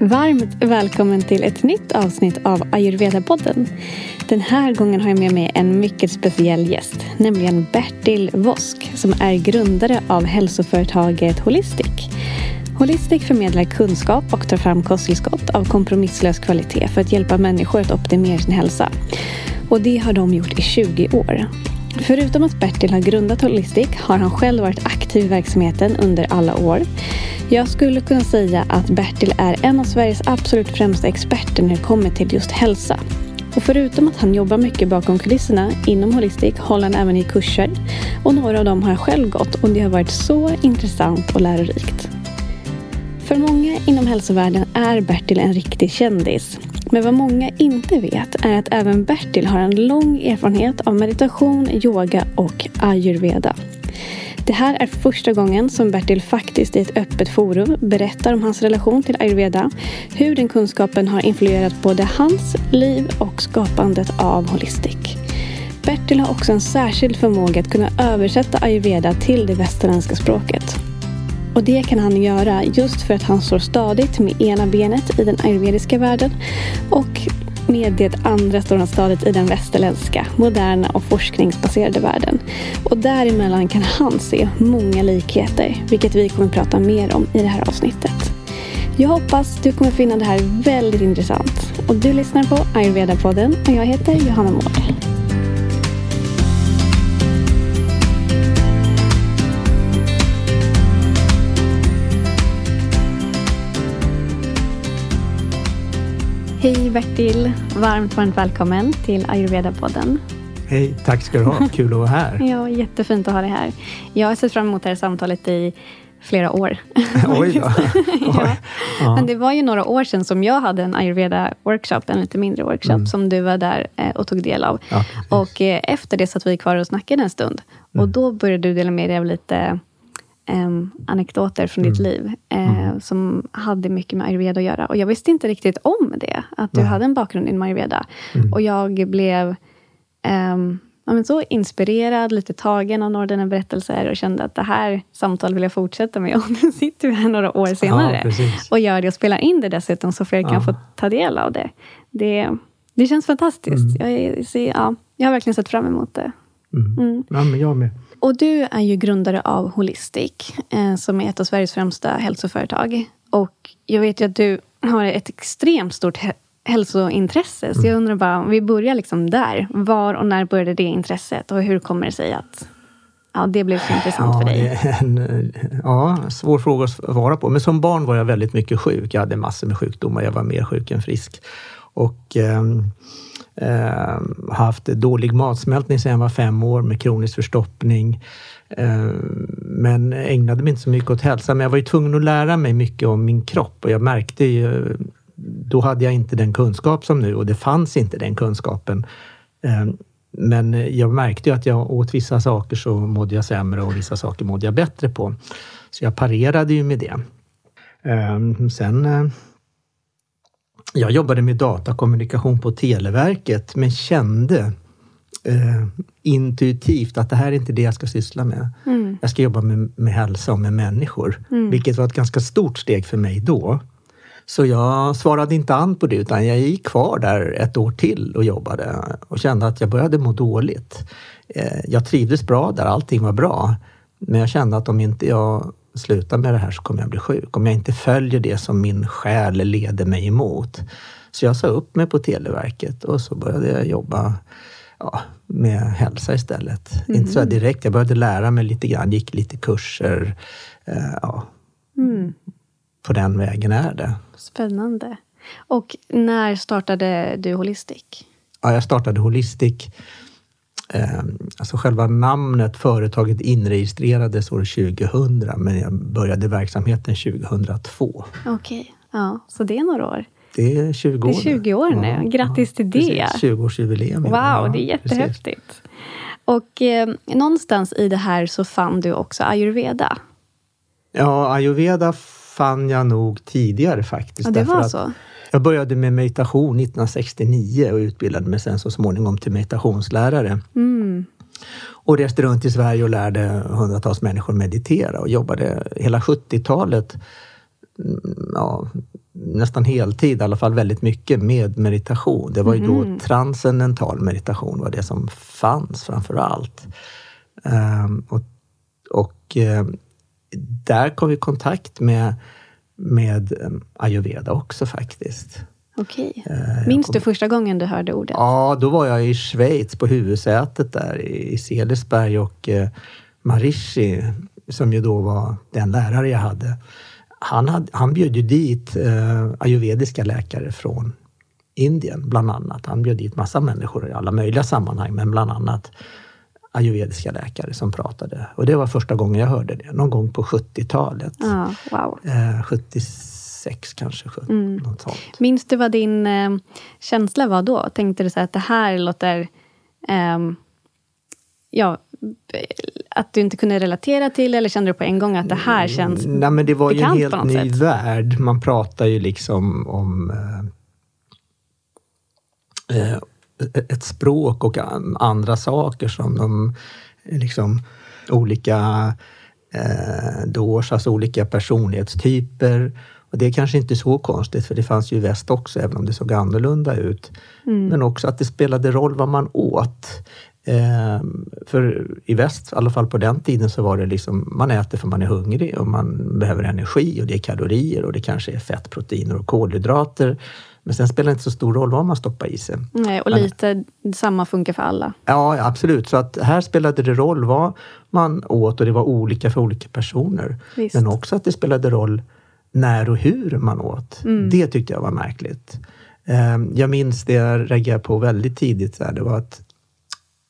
Varmt välkommen till ett nytt avsnitt av Ayurveda-podden. Den här gången har jag med mig en mycket speciell gäst, nämligen Bertil Vosk som är grundare av hälsoföretaget Holistic. Holistic förmedlar kunskap och tar fram kosttillskott av kompromisslös kvalitet för att hjälpa människor att optimera sin hälsa. Och det har de gjort i 20 år. Förutom att Bertil har grundat Holistic har han själv varit aktiv i verksamheten under alla år. Jag skulle kunna säga att Bertil är en av Sveriges absolut främsta experter när det kommer till just hälsa. Och förutom att han jobbar mycket bakom kulisserna inom Holistic håller han även i kurser. Och några av dem har jag själv gått och det har varit så intressant och lärorikt. För många inom hälsovärlden är Bertil en riktig kändis. Men vad många inte vet är att även Bertil har en lång erfarenhet av meditation, yoga och ayurveda. Det här är första gången som Bertil faktiskt i ett öppet forum berättar om hans relation till ayurveda, hur den kunskapen har influerat både hans liv och skapandet av Holistic. Bertil har också en särskild förmåga att kunna översätta ayurveda till det västerländska språket. Och det kan han göra just för att han står stadigt med ena benet i den ayurvediska världen och med det andra stora stadiet i den västerländska, moderna och forskningsbaserade världen. Och däremellan kan han se många likheter, vilket vi kommer prata mer om i det här avsnittet. Jag hoppas du kommer finna det här väldigt intressant. Och du lyssnar på Ayurveda-podden och jag heter Johanna Mård. Hej Bertil! Varmt, varmt välkommen till Ayurveda-podden. Hej, tack ska du ha. Kul att vara här. ja, jättefint att ha dig här. Jag har sett fram emot det här samtalet i flera år. Oj då. ja. ja. Men det var ju några år sedan som jag hade en ayurveda-workshop, en lite mindre workshop, mm. som du var där eh, och tog del av. Ja, och eh, efter det satt vi kvar och snackade en stund. Mm. Och då började du dela med dig av lite um, anekdoter från mm. ditt liv uh, mm. som hade mycket med ayurveda att göra. Och jag visste inte riktigt om det, att du Nej. hade en bakgrund inom ayurveda. Mm. Och jag blev um, ja, men så inspirerad, lite tagen av några av dina berättelser och kände att det här samtalet vill jag fortsätta med. Och nu sitter vi här några år senare ja, och gör det och spelar in det dessutom, så fler kan ja. få ta del av det. Det, det känns fantastiskt. Mm. Jag, ja, jag har verkligen sett fram emot det. Mm. mm. Ja, men jag med. Och du är ju grundare av Holistic, eh, som är ett av Sveriges främsta hälsoföretag. Och jag vet ju att du har ett extremt stort hälsointresse. Så jag undrar bara, om vi börjar liksom där. Var och när började det intresset? Och hur kommer det sig att ja, det blev så intressant ja, för dig? En, ja, svår fråga att svara på. Men som barn var jag väldigt mycket sjuk. Jag hade massor med sjukdomar. Jag var mer sjuk än frisk. Och... Eh, Eh, haft dålig matsmältning sedan jag var fem år med kronisk förstoppning. Eh, men ägnade mig inte så mycket åt hälsa. Men jag var ju tvungen att lära mig mycket om min kropp och jag märkte ju, då hade jag inte den kunskap som nu och det fanns inte den kunskapen. Eh, men jag märkte ju att jag åt vissa saker så mådde jag sämre och vissa saker mådde jag bättre på. Så jag parerade ju med det. Eh, sen eh, jag jobbade med datakommunikation på Televerket men kände eh, intuitivt att det här är inte det jag ska syssla med. Mm. Jag ska jobba med, med hälsa och med människor, mm. vilket var ett ganska stort steg för mig då. Så jag svarade inte an på det utan jag gick kvar där ett år till och jobbade och kände att jag började må dåligt. Eh, jag trivdes bra där, allting var bra. Men jag kände att om inte jag sluta med det här så kommer jag bli sjuk. Om jag inte följer det som min själ leder mig emot. Så jag sa upp mig på Televerket och så började jag jobba ja, med hälsa istället. Mm. Inte så direkt, jag började lära mig lite grann, gick lite kurser. Eh, ja. Mm. På den vägen är det. Spännande. Och när startade du Holistic? Ja, jag startade Holistic alltså själva namnet, företaget inregistrerades år 2000 men jag började verksamheten 2002. Okej, okay. ja, så det är några år. Det är 20 år. Det är 20 år nu. Ja, Grattis till det! 20-årsjubileum. Wow, ja, det är jättehäftigt. Precis. Och eh, någonstans i det här så fann du också ayurveda. Ja, ayurveda fann jag nog tidigare faktiskt. Ja, det var så? Jag började med meditation 1969 och utbildade mig sen så småningom till meditationslärare. Mm. Och reste runt i Sverige och lärde hundratals människor meditera och jobbade hela 70-talet mm, ja, nästan heltid, i alla fall väldigt mycket, med meditation. Det var ju då Mhm. transcendental meditation var det som fanns framför allt. Ehm, och och eh, där kom vi i kontakt med, med eh, ayurveda också faktiskt. Okej. Eh, Minns kom- du första gången du hörde ordet? Ja, då var jag i Schweiz på huvudsätet där i Selersberg och eh, Marishi, som ju då var den lärare jag hade, han, hade, han bjöd ju dit eh, ayurvediska läkare från Indien, bland annat. Han bjöd dit massa människor i alla möjliga sammanhang, men bland annat ayurvediska läkare som pratade. Och det var första gången jag hörde det, någon gång på 70-talet. Ja, wow. Eh, 76 kanske, 70, Mm. något sånt. Minns du vad din eh, känsla var då? Tänkte du så att det här låter... ehm, ja, att du inte kunde relatera till eller kände du på en gång att det här känns... Nej, men det var ju en helt ny sätt. värld. Man pratar ju liksom om eh, eh, ett språk och an- andra saker som de liksom olika eh, doshas, olika personlighetstyper. Och det är kanske inte så konstigt, för det fanns ju i väst också, även om det såg annorlunda ut. Mm. Men också att det spelade roll vad man åt. Eh, för i väst, i alla fall på den tiden, så var det liksom man äter för man är hungrig och man behöver energi och det är kalorier och det kanske är fett, proteiner och kolhydrater. Men sen spelar det inte så stor roll vad man stoppar i sig. Nej, och lite samma funkar för alla. Ja, absolut. Så att här spelade det roll vad man åt och det var olika för olika personer. Visst. Men också att det spelade roll när och hur man åt. Det tyckte jag var märkligt. Eh, Jag minns det jag reagerade på väldigt tidigt. Det var att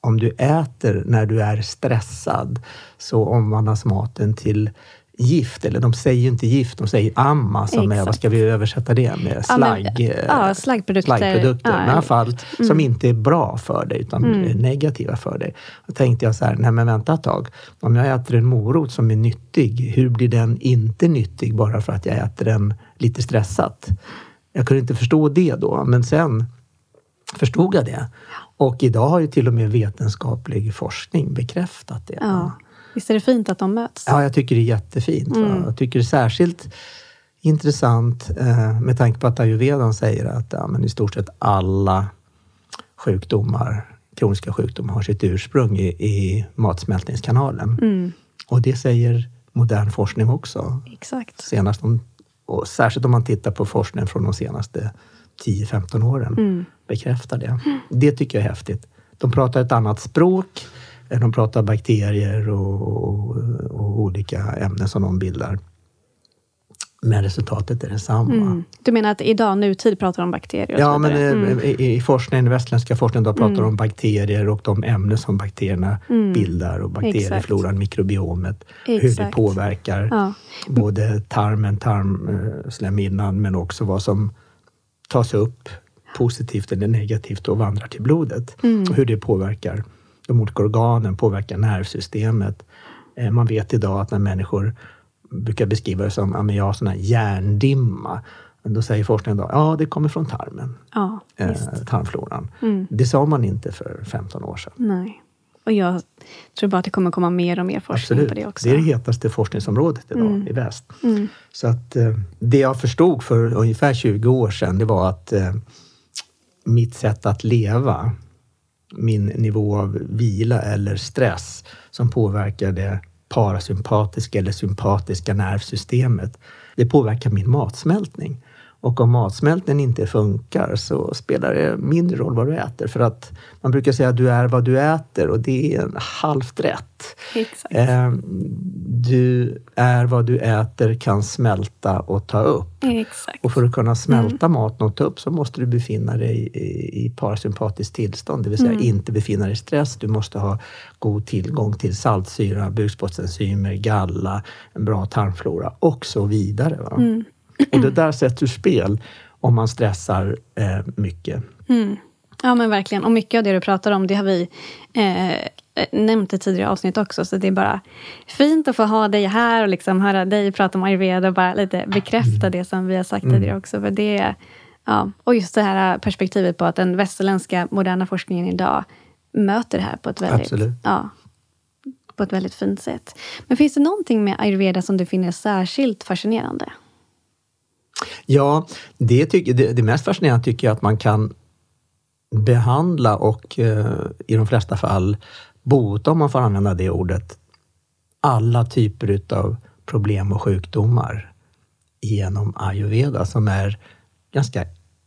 om du äter när du är stressad så omvandlas maten till gift. Eller de säger ju inte gift, de säger amma som är, Exakt. vad ska vi översätta det med? Ja, men- Slagg, eh, ja, slaggprodukter. slaggprodukter. Ja, Men i alla fall som inte är bra för dig utan är negativa för dig. Då tänkte jag så här, nej men vänta ett tag. Om jag äter en morot som är nyttig, hur blir den inte nyttig bara för att jag äter den lite stressat? Jag kunde inte förstå det då, men sen förstod jag det. Och idag har ju till och med vetenskaplig forskning bekräftat det. Ja. Visst är det fint att de möts? Ja, jag tycker det är jättefint. Va? Jag tycker det är särskilt intressant eh, med tanke på att ayurvedan säger att ja, men i stort sett alla sjukdomar, kroniska sjukdomar har sitt ursprung i, i matsmältningskanalen. Mm, Och det säger modern forskning också. exakt. Senast om, och särskilt om man tittar på forskningen från de senaste 10-15 åren Mm. bekräftar det. Det tycker jag är häftigt. De pratar ett annat språk. De pratar bakterier och, och, och olika ämnen som de bildar. Men resultatet är detsamma. Mm. Du menar att idag, nutid, pratar de om bakterier och Ja, men eh, Mm. i, i forskningen, i västländska forskningen, då pratar de om bakterier och de ämnen som bakterierna bildar och bakteriefloran, mikrobiomet, hur det Exakt. påverkar Ja. både tarmen, tarmslemhinnan, men också vad som tas upp positivt eller negativt och vandrar till blodet. Och hur det påverkar de olika organen, påverkar nervsystemet. Eh, Man vet idag att när människor brukar beskriva det som att jag har sån här hjärndimma. Då säger forskningen då, ja det kommer från tarmen, ja, eh, tarmfloran. Det sa man inte för 15 år sedan. Nej. Och jag tror bara att det kommer komma mer och mer forskning Absolut. på det också. är det hetaste forskningsområdet idag Mm. i väst. Så att eh, det jag förstod för ungefär 20 år sedan, det var att eh, mitt sätt att leva, min nivå av vila eller stress som påverkar det parasympatiska eller sympatiska nervsystemet, det påverkar min matsmältning. Och om matsmältningen inte funkar så spelar det mindre roll vad du äter. För att man brukar säga att du är vad du äter och det är en halvt rätt. Exakt. Eh, du är vad du äter, kan smälta och ta upp. Exakt. Och för att kunna smälta Mm. maten och ta upp så måste du befinna dig i, i parasympatiskt tillstånd, det vill säga Mm. inte befinna dig i stress. Du måste ha god tillgång till saltsyra, bukspottenzymer, galla, en bra tarmflora och så vidare. Mm. Och det där sätts ur spel om man stressar eh, mycket. Mm. Ja, men verkligen. Och mycket av det du pratar om, det har vi eh, nämnt i tidigare avsnitt också. Så det är bara fint att få ha dig här och liksom höra dig prata om ayurveda och bara lite bekräfta det som vi har sagt tidigare också. För det, ja. Och just det här perspektivet på att den västerländska moderna forskningen idag möter det här på ett väldigt, Absolut. ja, på ett väldigt fint sätt. Men finns det någonting med ayurveda som du finner särskilt fascinerande? Ja, det, tycker, det, det mest fascinerande tycker jag att man kan behandla och eh, i de flesta fall bota, om man får använda det ordet, alla typer utav problem och sjukdomar genom ayurveda som är ganska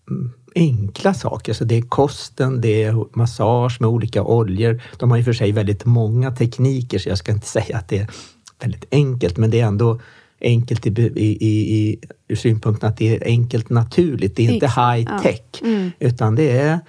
mm, enkla saker. Så det är kosten, det är massage med olika oljor. De har i och för sig väldigt många tekniker så jag ska inte säga att det är väldigt enkelt, men det är ändå enkelt i, i, i, ur synpunkten att det är enkelt naturligt. Det är inte high tech, ja. mm. utan det är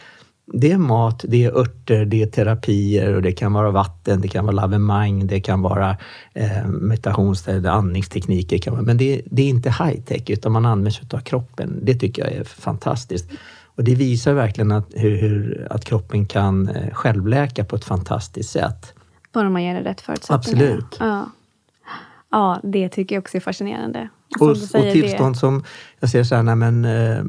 det är mat, det är örter, det är terapier och det kan vara vatten, det kan vara lavemang, det kan vara eh, meditations andningstekniker. Kan vara, men det, det, är inte high tech utan man använder sig av kroppen. Det tycker jag är fantastiskt. Och det visar verkligen att, hur, hur, att kroppen kan eh, självläka på ett fantastiskt sätt. Bara man ger det rätt förutsättningar. Absolut. Ja. Ja, det tycker jag också är fascinerande. Och, säger, och tillstånd det... som jag ser så här, nej, men, eh,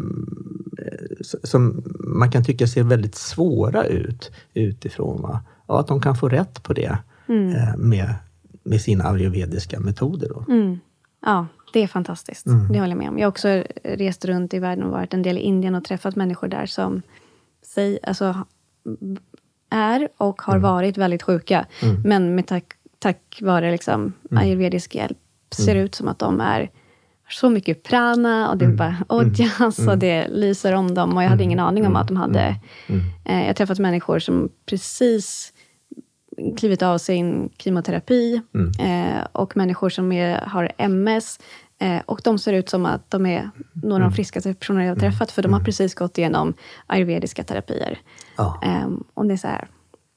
som man kan tycka ser väldigt svåra ut utifrån. Va? Ja, att de kan få rätt på det mm. eh, med, med sina ayurvediska metoder. Då. Mm. Ja, det är fantastiskt. Mm. Det håller jag med om. Jag har också rest runt i världen och varit en del i Indien och träffat människor där som säg, alltså, är och har mm. varit väldigt sjuka. Mm. Men med tack, tack vare liksom, mm. ayurvedisk hjälp ser det ut som att de är så mycket prana och det mm. bara ojas mm. och det lyser om dem. Och jag hade ingen mm. aning om att de hade... Mm. mm. Eh, jag har träffat människor som precis klivit av sin kemoterapi mm. eh, och människor som är, har MS. Eh, och de ser ut som att de är några av de friskaste personer jag har träffat, för de har precis gått igenom ayurvediska terapier. Ja. Ehm, och det är så här...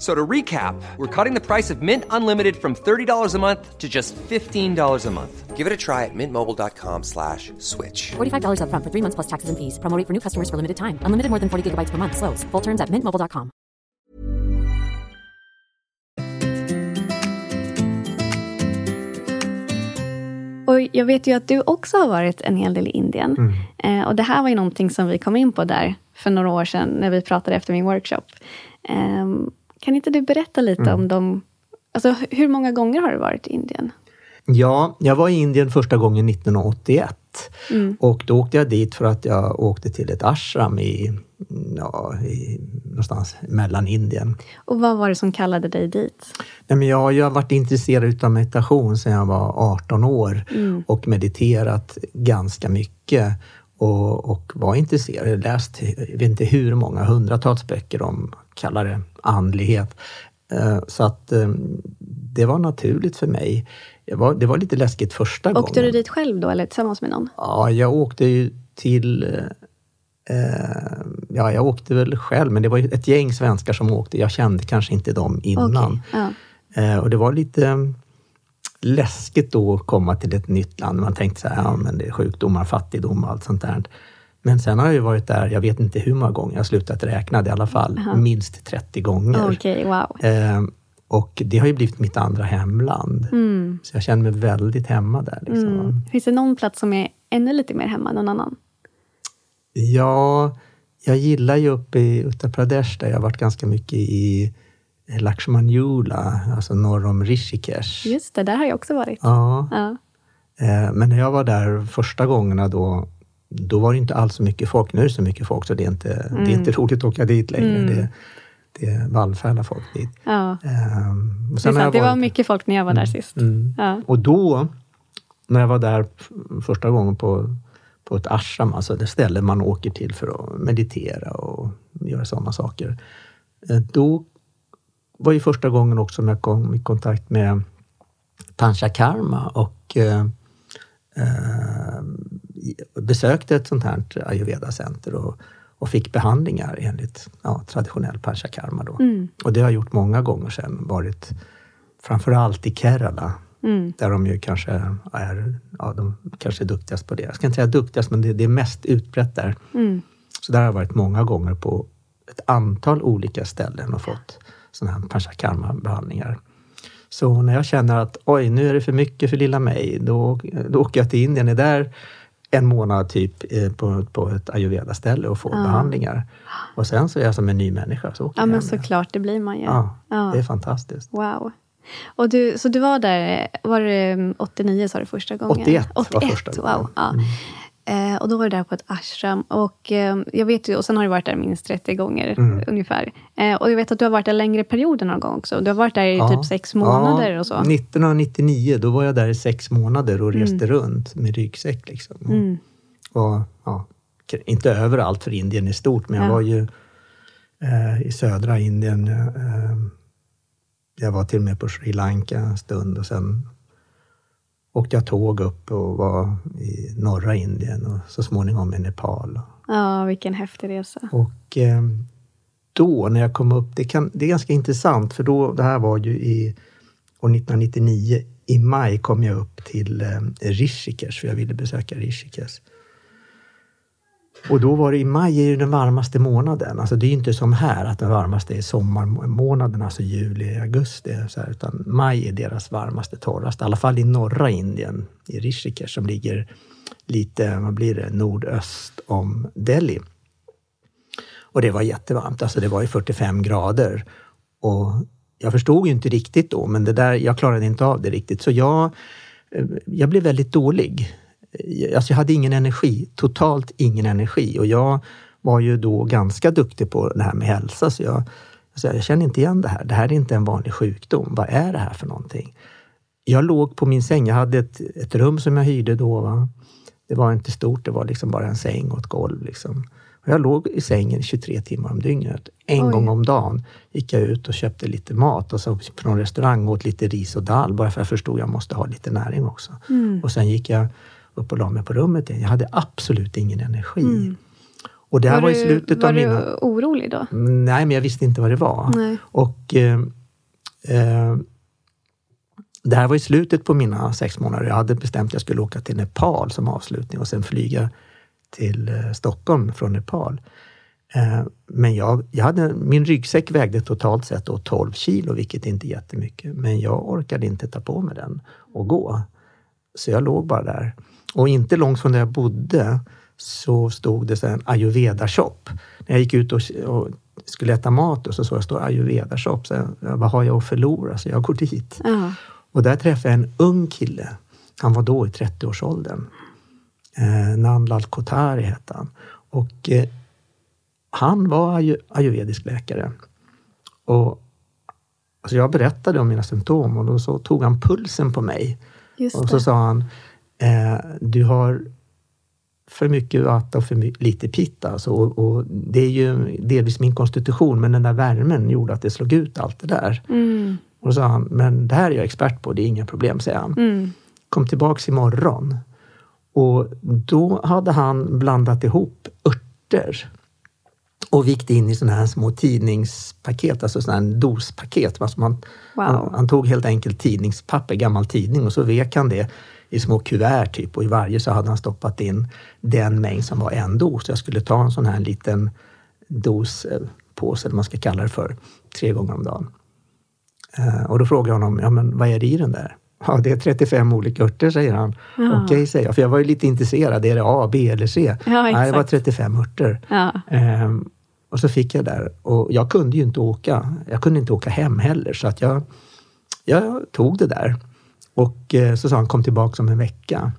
So to recap, we're cutting the price of Mint Unlimited from $30 a month to just $15 a month. Give it a try at mintmobile.com slash switch. $45 up front for three months plus taxes and fees. Promoting for new customers for limited time. Unlimited more than 40 gigabytes per month. Slows. Full terms at mintmobile.com. Och jag vet ju att du också har varit en hel del i Indien. Mm. Eh, och det här var ju någonting som vi kom in på där för några år sedan när vi pratade efter min workshop. Um, kan inte du berätta lite mm. om dem? Alltså, hur många gånger har du varit i Indien? Ja, jag var i Indien första gången 1981. Mm. Och då åkte jag dit för att jag åkte till ett ashram i, ja, i, någonstans mellan Indien. Och vad var det som kallade dig dit? Nej, men jag, jag har varit intresserad av meditation sedan jag var 18 år mm. och mediterat ganska mycket och, och var intresserad. Jag läst, jag vet inte hur många, hundratals böcker om, kallar det andlighet. Eh, så att eh, det var naturligt för mig. Det var, det var lite läskigt första åkte gången. Åkte du dit själv då eller tillsammans med någon? Ja, jag åkte ju till eh, ja, jag åkte väl själv, men det var ett gäng svenskar som åkte. Jag kände kanske inte dem innan. Okay, ja. och det var lite läskigt då att komma till ett nytt land. Man tänkte så här, ja men det är sjukdomar, fattigdom och allt sånt där. Men sen har jag ju varit där, jag vet inte hur många gånger, jag har slutat räkna i alla fall, uh -huh. minst 30 gånger. Okay, wow. Eh, och det har ju blivit mitt andra hemland. Mm. Så jag känner mig väldigt hemma där. Liksom. Mm. Finns det någon plats som är ännu lite mer hemma än någon annan? Ja, jag gillar ju uppe i Uttar Pradesh, där jag har varit ganska mycket i Lakshmanyula, alltså norr om Rishikesh. Just det, där har jag också varit. Ja. ja. Eh, men när jag var där första gångerna då, då var det inte alls så mycket folk. Nu är det så mycket folk så det är inte, mm. det är inte mm. roligt att åka dit längre. Mm. Det, det vallfärdar folk dit. Ja. Um, det, sant, det var mycket folk när jag var där mm. sist. Mm. Ja. Och då, när jag var där första gången på, på ett ashram, alltså det ställe man åker till för att meditera och göra sådana saker. Eh, då var ju första gången också som jag kom i kontakt med Panchakarma och eh, eh, besökte ett sånt här ayurveda-center och, och fick behandlingar enligt ja, traditionell panchakarma. Då. Mm. Och det har jag gjort många gånger sedan, varit framförallt i Kerala, mm. där de ju kanske är, ja, de kanske är duktigast på det. Jag ska inte säga duktigast, men det, det är mest utbrett där. Mm. Så där har jag varit många gånger på ett antal olika ställen och fått sådana här panchakarma-behandlingar. Så när jag känner att oj, nu är det för mycket för lilla mig, då, då åker jag till Indien. är där en månad typ eh, på, på ett ayurveda-ställe och får Ja. behandlingar. Och sen så är jag som en ny människa. Så åker Ja, jag men såklart, det blir man ju. Ja, Ja. det är fantastiskt. Wow. Och du, så du var där, var det 89 sa du första gången? 81 var 81 första gången. Wow. Ja. Eh, och då var du där på ett ashram. Och, eh, jag vet ju, och sen har du varit där minst 30 gånger Mm. ungefär. Eh, och jag vet att du har varit där längre perioder någon gång också. Du har varit där i typ sex månader ja, och så. 1999, då var jag där i sex månader och reste runt med ryggsäck. Liksom. Mm. Och, ja, inte överallt, för Indien är stort, men jag Ja. var ju eh, i södra Indien. Eh, jag var till och med på Sri Lanka en stund och sen åkte jag tåg upp och var i norra Indien och så småningom i Nepal. Ja, vilken häftig resa. Och eh, då när jag kom upp, det, kan, det är ganska intressant för då, det här var ju i år 1999, i maj kom jag upp till eh, Rishikesh, för jag ville besöka Rishikesh. Och då var det i maj är ju den varmaste månaden. Alltså det är ju inte som här att den varmaste är sommarmånaden, alltså juli, augusti. Så här, utan maj är deras varmaste, torraste. I alla fall i norra Indien, i Rishikesh som ligger lite, vad blir det, nordöst om Delhi. Och det var jättevarmt, alltså det var ju 45 grader. Och jag förstod ju inte riktigt då, men det där, jag klarade inte av det riktigt. Så jag, eh, jag blev väldigt dålig. Alltså jag hade ingen energi, totalt ingen energi. Och jag var ju då ganska duktig på det här med hälsa, så jag, alltså jag känner inte igen det här. Det här är inte en vanlig sjukdom. Vad är det här för någonting? Jag låg på min säng, jag hade ett, ett rum som jag hyrde då. Va? Det var inte stort, det var liksom bara en säng och ett golv. Liksom. Och jag låg i sängen 23 timmar om dygnet. En Oj. gång om dagen gick jag ut och köpte lite mat och så från restaurang åt lite ris och dal bara för jag förstod att jag måste ha lite näring också. Och sen gick jag upp och la mig på rummet igen. Jag hade absolut ingen energi. Och det här var, i du- slutet var av mina... du orolig då? Nej, men jag visste inte vad det var. Nej. Och eh, eh, det här var i slutet på mina sex månader. Jag hade bestämt att jag skulle åka till Nepal som avslutning och sen flyga till eh, Stockholm från Nepal. Eh, men jag, jag hade, min ryggsäck vägde totalt sett då 12 kilo, vilket inte är jättemycket. Men jag orkade inte ta på mig den och gå. Så jag låg bara där. Och inte långt från där jag bodde så stod det så en ayurveda-shop. När jag gick ut och, och skulle äta mat och så såg jag stå ayurveda-shop. Så jag, vad har jag att förlora? Så jag går dit. Ja. Och där träffade jag en ung kille. Han var då i 30-årsåldern. Eh, Nandlal Kotari hette han. Och eh, han var ayu- ayurvedisk läkare. Och alltså jag berättade om mina symptom och då så tog han pulsen på mig. Och så sa han, eh, du har för mycket vata och för lite pitta. Alltså, och, och det är ju delvis min konstitution, men den där värmen gjorde att det slog ut allt det där. Mm. Och då sa han, men det här är jag expert på, det är inga problem, säger han. Mm. Kom tillbaks imorgon. Och då hade han blandat ihop örter och vikt in i sådana här små tidningspaket, alltså sådana här dospaket. Alltså man, Wow. han, han tog helt enkelt tidningspapper, gammal tidning, och så vek han det i små kuvert typ och i varje så hade han stoppat in den mängd som var en dos. Jag skulle ta en sån här liten dospåse, eller vad man ska kalla det för, tre gånger om dagen. Eh, och då frågade jag honom, ja men vad är det i den där? Ja, det är 35 olika örter, säger han. Ja. Okej, säger jag, för jag var ju lite intresserad. Är det A, B eller C? Ja, Nej, det var exakt. 35 örter. Ja. Ehm, och så fick jag där och jag kunde ju inte åka. Jag kunde inte åka hem heller så att jag, jag tog det där. Och eh, så sa han kom tillbaka om en vecka.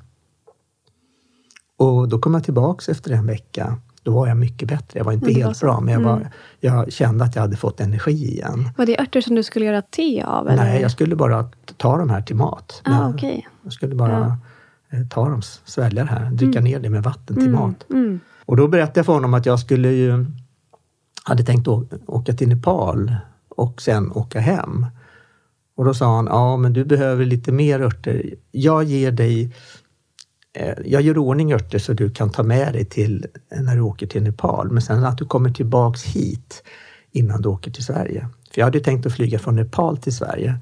Och då kom jag tillbaks efter en vecka. Då var jag mycket bättre. Jag var inte Ja, var helt så. bra, men jag, var, Mm. jag kände att jag hade fått energi igen. Var det örter som du skulle göra te av? Eller? Nej, jag skulle bara ta de här till mat. Ah, Men okej. Jag skulle bara eh, ta dem, svälja det här, dricka ner det med vatten till mat. Mm. Och då berättade jag för honom att jag skulle ju, hade tänkt åka till Nepal och sen åka hem. Och då sa han, ja men du behöver lite mer örter. Jag ger dig, eh, jag gör ordning örter så du kan ta med dig till när du åker till Nepal. Men sen att du kommer tillbaks hit innan du åker till Sverige. För jag hade tänkt att flyga från Nepal till Sverige.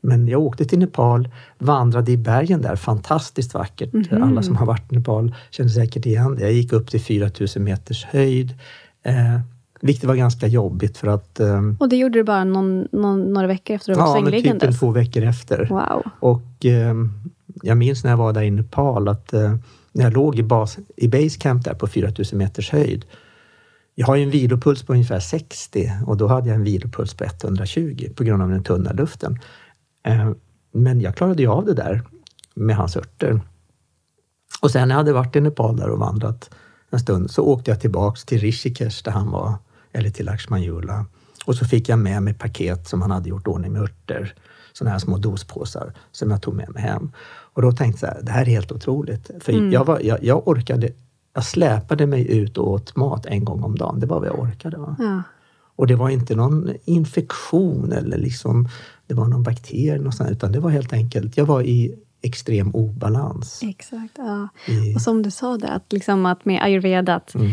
Men jag åkte till Nepal, vandrade i bergen där, fantastiskt vackert. Alla som har varit i Nepal känner säkert igen det. Jag gick upp till 4000 meters höjd. Eh, vilket var ganska jobbigt för att... Um, och det gjorde du bara någon, någon, några veckor efter du var ja, sängliggandes? Ja, typ två veckor efter. Wow. Och um, jag minns när jag var där i Nepal att uh, när jag låg i, bas, i basecamp där på 4000 meters höjd. Jag har ju en vilopuls på ungefär 60 och då hade jag en vilopuls på 120 på grund av den tunna luften. Uh, men jag klarade ju av det där med hans örter. Och sen när jag hade varit i Nepal där och vandrat en stund så åkte jag tillbaks till Rishikesh där han var, eller till Lakshmanyula. Och så fick jag med mig paket som han hade gjort ordning med örter, sådana här små dospåsar som jag tog med mig hem. Och då tänkte jag, det här är helt otroligt. För mm. jag, var, jag, jag, orkade, jag släpade mig ut och åt mat en gång om dagen. Det var vad jag orkade. Va? Ja. Och det var inte någon infektion eller liksom, det var någon bakterie, någonstans, utan det var helt enkelt, jag var i extrem obalans. Exakt. Ja. I... Och som du sa, det, att, liksom att med ayurveda, att mm.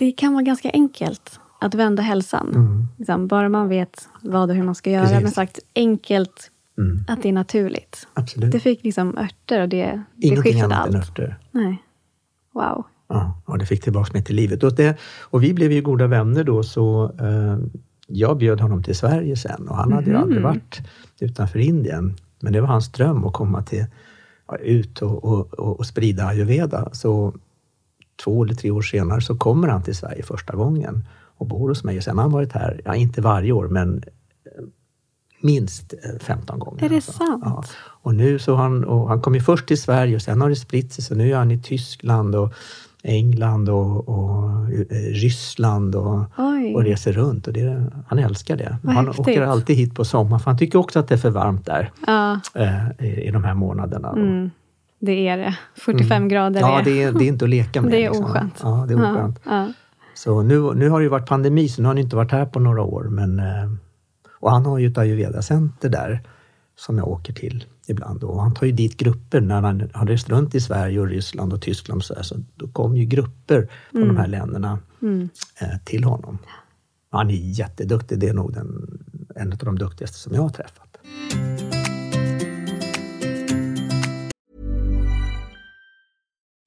Det kan vara ganska enkelt att vända hälsan. Mm. Liksom, bara man vet vad och hur man ska göra. Precis. Men sagt enkelt, mm. att det är naturligt. Absolut. Det fick liksom örter och det, det skiftade allt. än örter. Nej. Wow. Ja, och det fick tillbaka mig till livet. Och, det, och vi blev ju goda vänner då, så eh, jag bjöd honom till Sverige sen och han hade ju aldrig mhm. varit utanför Indien. Men det var hans dröm att komma till, ja, ut och, och, och, sprida ayurveda. Så två eller tre år senare så kommer han till Sverige första gången och bor hos mig. Och sen har han varit här, ja, inte varje år, men eh, minst 15 eh, gånger. Är det alltså. sant? Ja. Och nu så han, och han kom ju först till Sverige och sen har det spritt sig, så nu är han i Tyskland och England och, och eh, Ryssland och, och, reser runt. Och det, han älskar det. Vad han häftigt. åker alltid hit på sommaren, för han tycker också att det är för varmt där ja. eh, i, i de här månaderna. Mm. Det är det. 45 mm. grader. Ja, det är, det är inte att leka med. det är liksom. oskönt. Ja, det är oskönt. Ja. Ja. Så nu, nu har det ju varit pandemi, så nu har han inte varit här på några år. Men, eh, och han har ju ett ayurveda-center där som jag åker till ibland. Och han tar ju dit grupper när han har rest runt i Sverige och Ryssland och Tyskland. Och så, där, så då kom ju grupper från mm. de här länderna mm. eh, till honom. Han är jätteduktig. Det är nog den, en av de duktigaste som jag har träffat.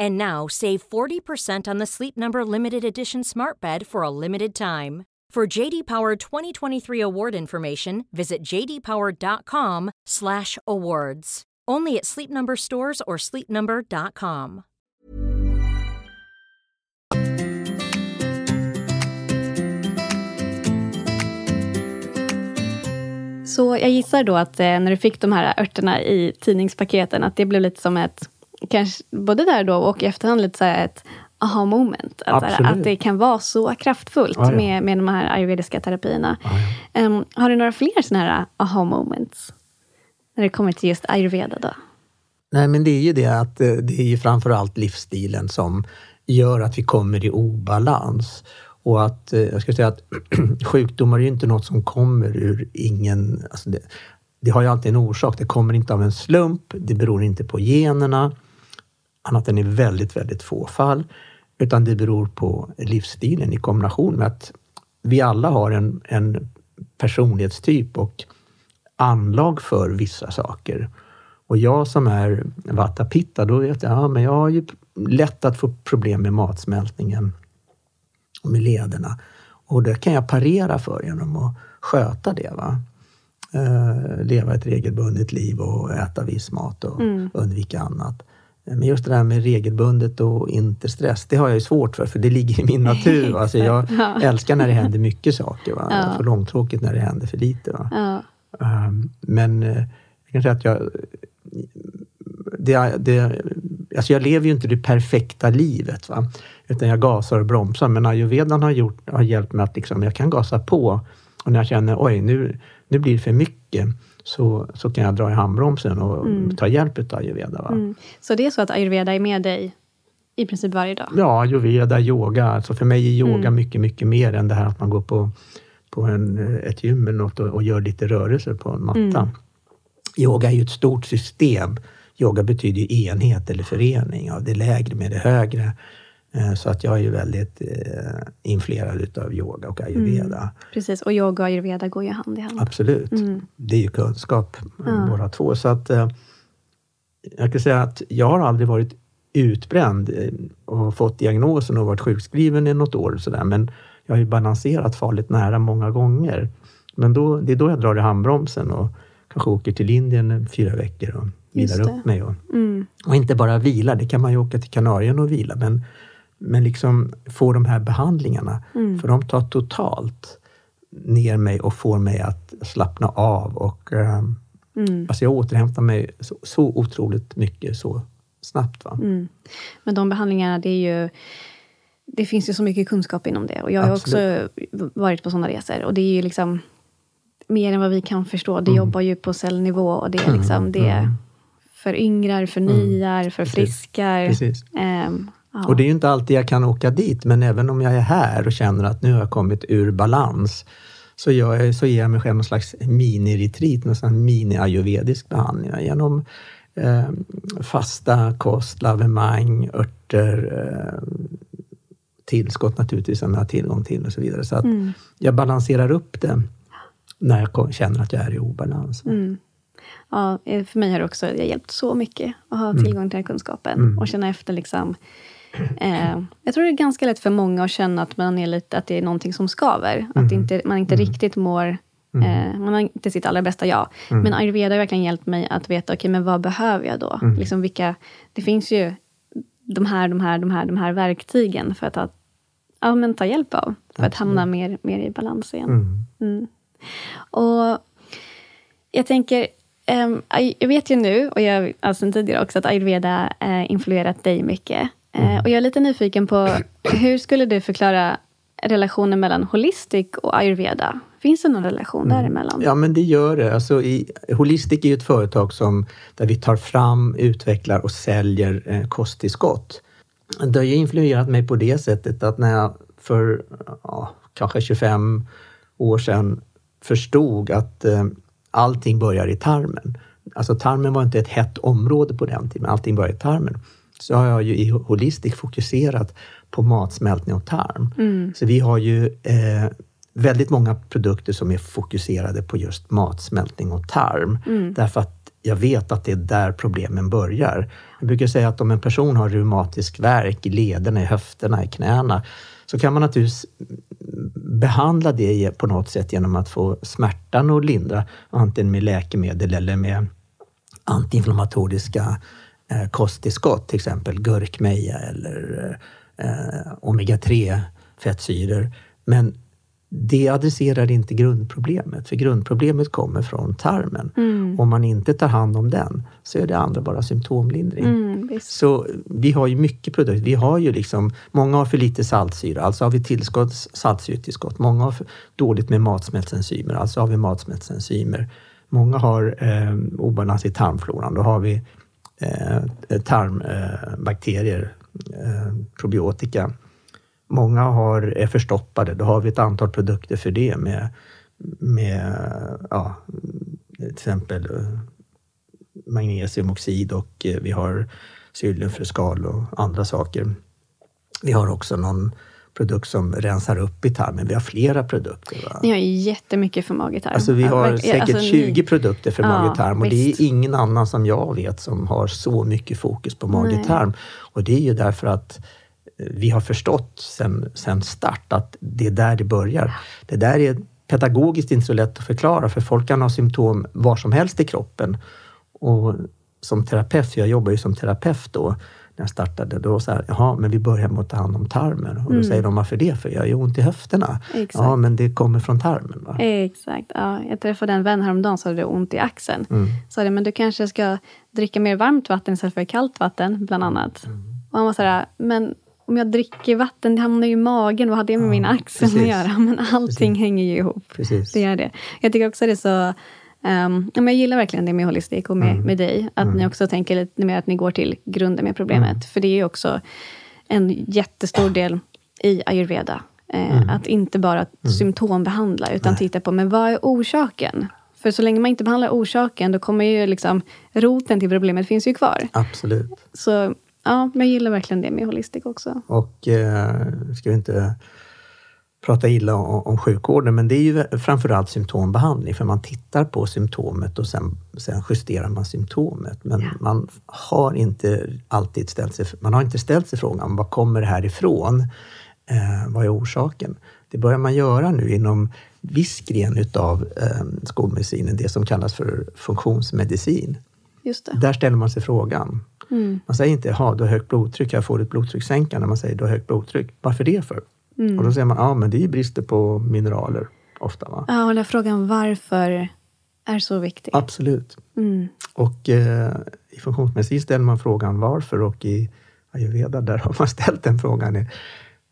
And now save 40% on the Sleep Number limited edition smart bed for a limited time. For JD Power 2023 award information, visit jdpower.com/awards. Only at Sleep Number stores or sleepnumber.com. Så jag gissar då att eh, när du fick de här örterna i tidningspaketen, att det blev lite som ett, kanske både där då och i efterhand, lite så ett aha moment. Att, att det kan vara så kraftfullt ah, ja. med, med de här ayurvediska terapierna. Ah, ja. um, har du några fler sådana här aha moments? När det kommer till just ayurveda då? Nej, men det är ju det att eh, det är ju framförallt livsstilen som gör att vi kommer i obalans. Och att, eh, jag skulle säga att sjukdomar är ju inte något som kommer ur ingen... Alltså det, det har ju alltid en orsak. Det kommer inte av en slump. Det beror inte på generna, annat än i väldigt, väldigt få fall. Utan det beror på livsstilen i kombination med att vi alla har en, en personlighetstyp och anlag för vissa saker. Och jag som är Vata Pitta, då vet jag, ja, men jag har ju lätt att få problem med matsmältningen och med lederna. Och det kan jag parera för genom att sköta det. Va? Uh, leva ett regelbundet liv och äta viss mat och mm. undvika annat. Men just det där med regelbundet och inte stress, det har jag ju svårt för, för det ligger i min natur. Alltså jag ja. älskar när det händer mycket saker. Va? Ja. Jag får långtråkigt när det händer för lite. Va? Ja. Um, men uh, kan säga att jag... Det, det, alltså jag lever ju inte det perfekta livet. Va? Utan jag gasar och bromsar. Men ayurvedan har, gjort, har hjälpt mig att liksom, jag kan gasa på. Och när jag känner oj, nu, nu blir det för mycket så, så kan jag dra i handbromsen och mm. ta hjälp av ayurveda. Mm. Så det är så att ayurveda är med dig i princip varje dag? Ja, ayurveda, yoga. Alltså för mig är yoga mm. mycket, mycket mer än det här att man går på, på en, ett gym eller något och, och gör lite rörelser på en matta. Mm. Yoga är ju ett stort system. Yoga betyder enhet eller förening av det lägre med det högre. Eh, så att jag är ju väldigt eh, influerad utav yoga och ayurveda. Mm, precis, och yoga och ayurveda går ju hand i hand. Absolut. Mm. Det är ju kunskap mm. båda två. Så att eh, jag kan säga att jag har aldrig varit utbränd eh, och fått diagnosen och varit sjukskriven i något år. Och så där. Men jag har ju balanserat farligt nära många gånger. Men då, det är då jag drar i handbromsen och kanske åker till Indien fyra veckor och vilar upp mig. Och, mm. och inte bara vila, det kan man ju åka till Kanarien och vila, men men liksom få de här behandlingarna, mm. för de tar totalt ner mig och får mig att slappna av. Och, um, mm. alltså jag återhämtar mig så, så otroligt mycket så snabbt. Va? Mm. Men de behandlingarna, det är ju det finns ju så mycket kunskap inom det. Och jag har Absolut. också varit på sådana resor. Och det är ju liksom mer än vad vi kan förstå. Det mm. jobbar ju på cellnivå och det är mm. liksom det mm. föryngrar, förnyar, förfriskar. Precis. Um, Ja. Och det är ju inte alltid jag kan åka dit, men även om jag är här och känner att nu har jag kommit ur balans, så, jag, så ger jag mig själv någon slags mini-retreat, någon mini-ayurvedisk behandling genom eh, fasta kost, lavemang, örter, eh, tillskott naturligtvis som jag har tillgång till och så vidare. Så att mm. jag balanserar upp det när jag känner att jag är i obalans. Mm. Ja, för mig har det också hjälpt så mycket att ha mm. tillgång till den kunskapen mm. och känna efter liksom Eh, jag tror det är ganska lätt för många att känna att, man är lite, att det är någonting som skaver. Mm. Att inte, man inte mm. riktigt mår... Mm. Eh, man har inte sitt allra bästa jag. Mm. Men ayurveda har verkligen hjälpt mig att veta, okej, okay, men vad behöver jag då? Mm. Liksom vilka, det finns ju de här, de här, de här, de här verktygen för att ta, ja, men ta hjälp av. För Absolut. att hamna mer, mer i balans igen. Mm. Och jag tänker, Um, jag vet ju nu, och jag har sen tidigare också, att ayurveda uh, influerat dig mycket. Mm. Och jag är lite nyfiken på, hur skulle du förklara relationen mellan holistic och ayurveda? Finns det någon relation mm. däremellan? Ja, men det gör det. Alltså, i, holistic är ju ett företag som, där vi tar fram, utvecklar och säljer eh, kosttillskott. Det har ju influerat mig på det sättet att när jag för ja, kanske 25 år sedan förstod att eh, allting börjar i tarmen. Alltså tarmen var inte ett hett område på den tiden, allting börjar i tarmen så har jag ju i Holistic fokuserat på matsmältning och tarm. Mm. Så vi har ju eh, väldigt många produkter som är fokuserade på just matsmältning och tarm. Mm. Därför att jag vet att det är där problemen börjar. Jag brukar säga att om en person har reumatisk värk i lederna, i höfterna, i knäna, så kan man naturligtvis behandla det på något sätt genom att få smärtan att lindra, antingen med läkemedel eller med antiinflammatoriska eh, kosttillskott, till exempel gurkmeja eller eh, omega-3 fettsyror. Men det adresserar inte grundproblemet, för grundproblemet kommer från tarmen. Mm. Om man inte tar hand om den så är det andra bara symptomlindring. Mm, så vi har ju mycket produkter. Vi har ju liksom, många har för lite saltsyra, alltså har vi tillskott, saltsyretillskott. Många har för dåligt med matsmältsenzymer, alltså har vi matsmältsenzymer. Många har eh, obalans i tarmfloran, då har vi Eh, eh, tarmbakterier, eh, probiotika. Många har, är förstoppade. Då har vi ett antal produkter för det med, med ja, till exempel magnesiumoxid och vi har syljenfröskal och andra saker. Vi har också någon produkt som rensar upp i tarmen. Vi har flera produkter. Va? Ni har ju jättemycket för mage-tarm. Alltså vi har säkert alltså, 20 ni... produkter för ja, mage-tarm och det är ingen annan som jag vet som har så mycket fokus på mage-tarm. Och det är ju därför att eh, vi har förstått sen, sen start att det är där det börjar. Det där är pedagogiskt inte så lätt att förklara för folk kan ha symptom var som helst i kroppen. Och som terapeut, jag jobbar ju som terapeut då, när jag startade. Då så här, jaha, men vi börjar med att ta hand om tarmen. Och då Mm. säger de, varför det? För jag har ju ont i höfterna. Exakt. Ja, men det kommer från tarmen. Va? Exakt. Ja, jag träffade en vän häromdagen som hade ont i axeln. Mm. Sa det, men du kanske ska dricka mer varmt vatten istället för kallt vatten, bland annat. Mm. Och han var så här, men om jag dricker vatten, det hamnar ju i magen. Vad har det med min axel precis. att göra? Men allting Precis. hänger ju ihop. Precis. Det gör det. Jag tycker också det är så... Um, men jag gillar verkligen det med holistik och med, Mm. med dig. Att ni också tänker lite mer att ni går till grunden med problemet. Mm. För det är ju också en jättestor del i ayurveda. Eh, Mm. Att inte bara symptombehandla, utan titta på men vad är orsaken? För så länge man inte behandlar orsaken, då kommer ju liksom roten till problemet finns ju kvar. Absolut. Så ja, men jag gillar verkligen det med holistik också. Och eh, ska vi inte prata illa om, om sjukvården, men det är ju framförallt symptombehandling, för man tittar på symptomet och sen, sen justerar man symptomet. Men man har inte alltid ställt sig, man har inte ställt sig frågan, var kommer det här ifrån? Eh, vad är orsaken? Det börjar man göra nu inom viss gren utav eh, skolmedicinen, det som kallas för funktionsmedicin. Där ställer man sig frågan. Man säger inte, jaha, du har högt blodtryck, jag får ett blodtryckssänkande. Man säger, du har högt blodtryck. Varför det för? Och då säger man, ja men det är brister på mineraler ofta. Va? Ja, och den frågan varför är så viktig. Absolut. Och eh, i funktionsmedicin ställer man frågan varför och i ayurveda där har man ställt den frågan i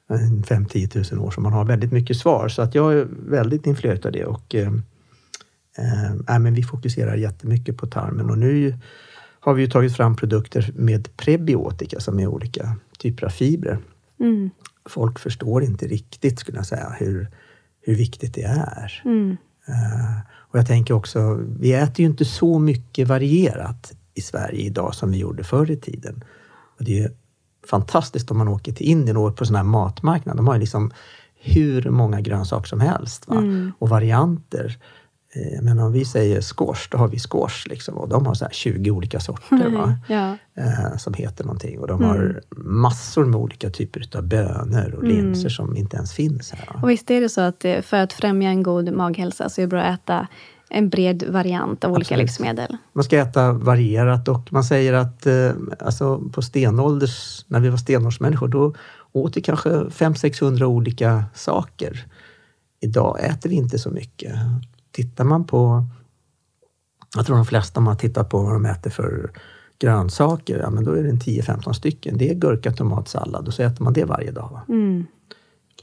5-10 000 år, så man har väldigt mycket svar. Så att jag är väldigt influerad av det. Och, eh, eh, men vi fokuserar jättemycket på tarmen och nu har vi ju tagit fram produkter med prebiotika som är olika typer av fibrer. Mm. Folk förstår inte riktigt, skulle jag säga, hur, hur viktigt det är. Mm. Eh, och jag tänker också, vi äter ju inte så mycket varierat i Sverige idag som vi gjorde förr i tiden. Och det är fantastiskt om man åker till Indien och på sån här matmarknad. De har ju liksom hur många grönsaker som helst va? och varianter. Eh, Men om vi säger squash, då har vi squash liksom, och de har så här 20 olika sorter va? Ja. eh, som heter någonting. Och de har massor med olika typer av bönor och linser som inte ens finns här. va? Och visst är det så att eh, för att främja en god maghälsa så är det bra att äta en bred variant av olika Absolut. livsmedel. Man ska äta varierat och man säger att eh, alltså på stenålders, när vi var stenåldersmänniskor, då åt vi kanske 500-600 olika saker. Idag äter vi inte så mycket. Tittar man på, jag tror de flesta om man tittar på vad de äter för grönsaker, ja men då är det en 10-15 stycken. Det är gurka, tomat, sallad och så äter man det varje dag. Va?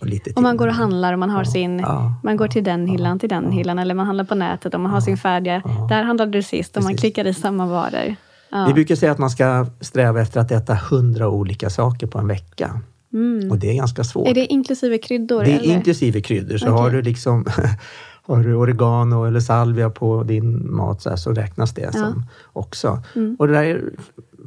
Och lite Om man till. går och handlar och man har sin... ja, man går till den hyllan, till den hyllan. Eller man handlar på nätet och man har sin färdiga... Där handlade du sist och man Precis. klickar i samma varor. Ja. Vi brukar säga att man ska sträva efter att äta 100 olika saker på en vecka. Och det är ganska svårt. Är det inklusive kryddor? Det är eller? inklusive kryddor. Så Okej. har du liksom har du oregano eller salvia på din mat så, här, så räknas det som också. Mm. Och det där är,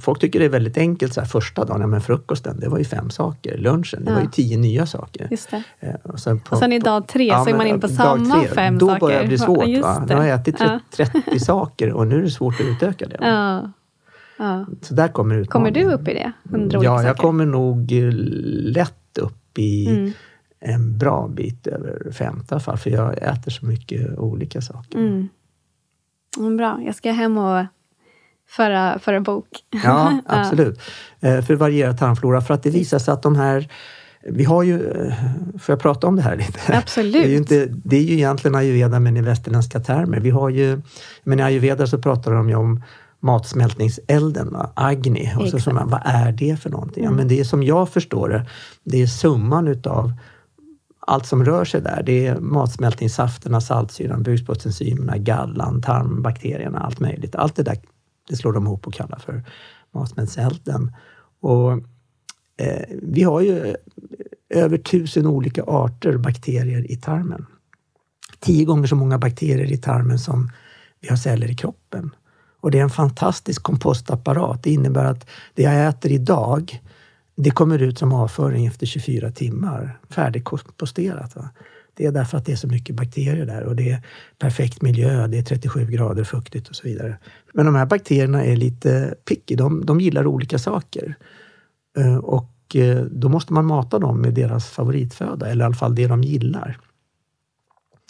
folk tycker det är väldigt enkelt. Så här, första dagen, ja, men frukosten, det var ju fem saker. Lunchen, det Ja. var ju tio nya saker. Just det. Eh, Och sen, på, Och sen i dag tre så är man in på dag samma tre, fem då saker. börjar det bli svårt. Just Va? det. Nu har jag ätit Ja. 30 saker och nu är det svårt att utöka det. Ja. Ja. Så där kommer Kommer du utmaningen. upp i det? Ja, jag saker? kommer nog eh, lätt upp i Mm. En bra bit över 50 i alla fall, för jag äter så mycket olika saker. Mm. Mm, bra, jag ska hem och föra, föra bok. Ja, absolut. Eh, För varierad tarmflora, för att det visar sig att de här vi har ju, eh, får jag prata om det här lite? Absolut. Det är ju, inte, det är ju egentligen ayurveda men i västerländska termer. Vi har ju, men i ayurveda så pratar de ju om matsmältningselden, va? agni. Och så, så man, vad är det för någonting? Ja, men det är som jag förstår det, det är summan utav allt som rör sig där. Det är matsmältningssafterna, saltsyran, bukspottenzymerna, gallan, tarmbakterierna, allt möjligt. Allt det där det slår de ihop och kallar för matsmältningselden. Och eh, vi har ju eh, över tusen olika arter bakterier i tarmen. Tio gånger så många bakterier i tarmen som vi har celler i kroppen. Och det är en fantastisk kompostapparat. Det innebär att det jag äter idag, det kommer ut som avföring efter 24 timmar. Färdigkomposterat. Va? Det är därför att det är så mycket bakterier där och det är perfekt miljö, det är 37 grader fuktigt och så vidare. Men de här bakterierna är lite picky, de, de gillar olika saker. Eh, och eh, då måste man mata dem med deras favoritföda, eller i alla fall det de gillar.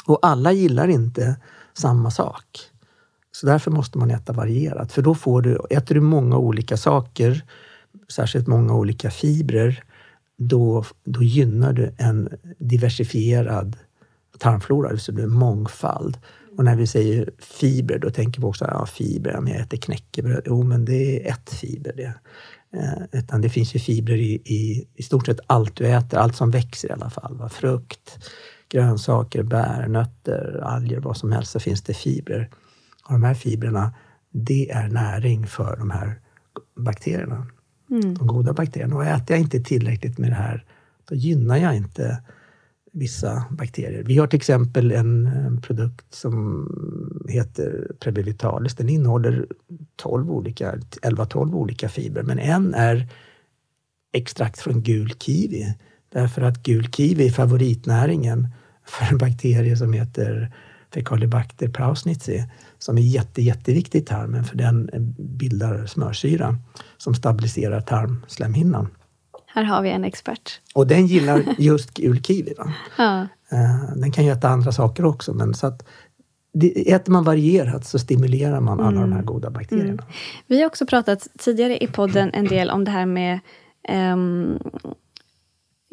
Och alla gillar inte samma sak. Så därför måste man äta varierat. För då får du, äter du många olika saker särskilt många olika fibrer, då, då gynnar du en diversifierad tarmflora, så det blir mångfald. Och när vi säger fiber, då tänker vi också ja, fiber, om jag äter knäckebröd. Jo, men det är ett fiber det. Eh, utan det finns ju fibrer i, i, i stort sett allt du äter, allt som växer i alla fall. Va? Frukt, grönsaker, bär, nötter, alger, vad som helst, så finns det fibrer. Och de här fibrerna, det är näring för de här bakterierna. Mm. De goda bakterierna. Och äter jag inte tillräckligt med det här, då gynnar jag inte vissa bakterier. Vi har till exempel en, produkt som heter Prebivitalis. Den innehåller 12 olika, 11-12 olika fibrer, men en är extrakt från gul kiwi. Därför att gul kiwi är favoritnäringen för en bakterie som heter Fecalibacter prausnitzi som är jätte, jätteviktig i tarmen för den bildar smörsyra som stabiliserar tarmslemhinnan. Här har vi en expert. Och den gillar just gul kiwi. Ja. Eh, den kan ju äta andra saker också men så att äter man varierat så stimulerar man alla mm. de här mm. goda bakterierna. Mm. Vi har också pratat tidigare i podden en del om det här med um,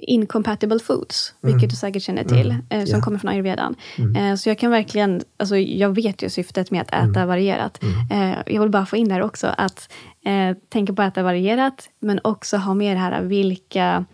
incompatible foods, mm. vilket du säkert känner till, mm. eh, som yeah. kommer från ayurvedan. Mm. Eh, så jag kan verkligen, alltså jag vet ju syftet med att äta mm. varierat. Mm. Eh, jag vill bara få in där också att eh, tänka på att äta varierat, men också ha med det här vilka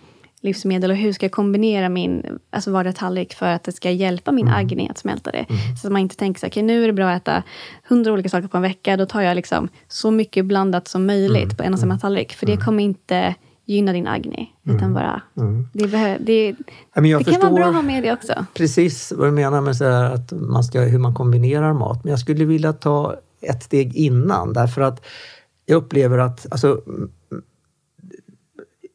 livsmedel och hur ska jag kombinera min alltså vardagstallrik för att det ska hjälpa min mm. agni att smälta det. Mm. Så att man inte tänker så här, okay, nu är det bra att äta hundra olika saker på en vecka, då tar jag liksom så mycket blandat som möjligt mm. på en och samma tallrik, för det kommer inte gynna din agni. Mm. Utan bara, mm. det, behö, det, det kan vara bra att ha med det också. Precis vad du menar med så att man ska, hur man kombinerar mat. Men jag skulle vilja ta ett steg innan därför att jag upplever att alltså,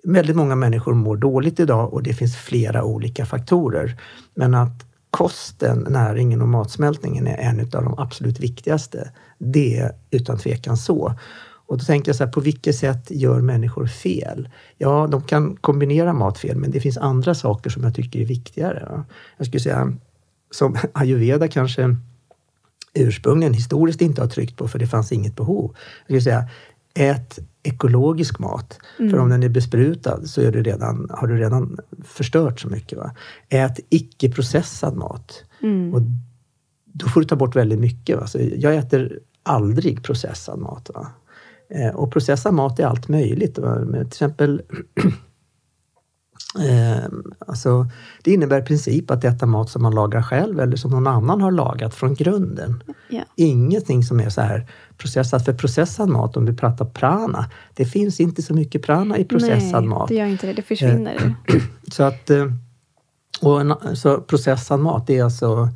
väldigt många människor mår dåligt idag och det finns flera olika faktorer. Men att kosten, näringen och matsmältningen är en av de absolut viktigaste. Det är utan tvekan så. Och då tänkte jag så här, på vilket sätt gör människor fel? Ja, de kan kombinera mat fel, men det finns andra saker som jag tycker är viktigare. Jag skulle säga, som ayurveda kanske ursprungligen historiskt inte har tryckt på, för det fanns inget behov. Jag skulle säga, ät ekologisk mat. Mm. För om den är besprutad så är det redan, har du redan förstört så mycket. Va? Ät icke-processad mat. Mm. Och då får du ta bort väldigt mycket. Va? Så jag äter aldrig processad mat. Va? Eh, och processad mat är allt möjligt. Till exempel Eh, alltså, det innebär i princip att äta mat som man lagar själv eller som någon annan har lagat från grunden. Yeah. Ingenting som är så här processat. För processad mat, om du pratar prana, det finns inte så mycket prana i processad Nej, mat. det gör inte det. Det försvinner. Eh, så att, eh, och en, så processad mat, det är alltså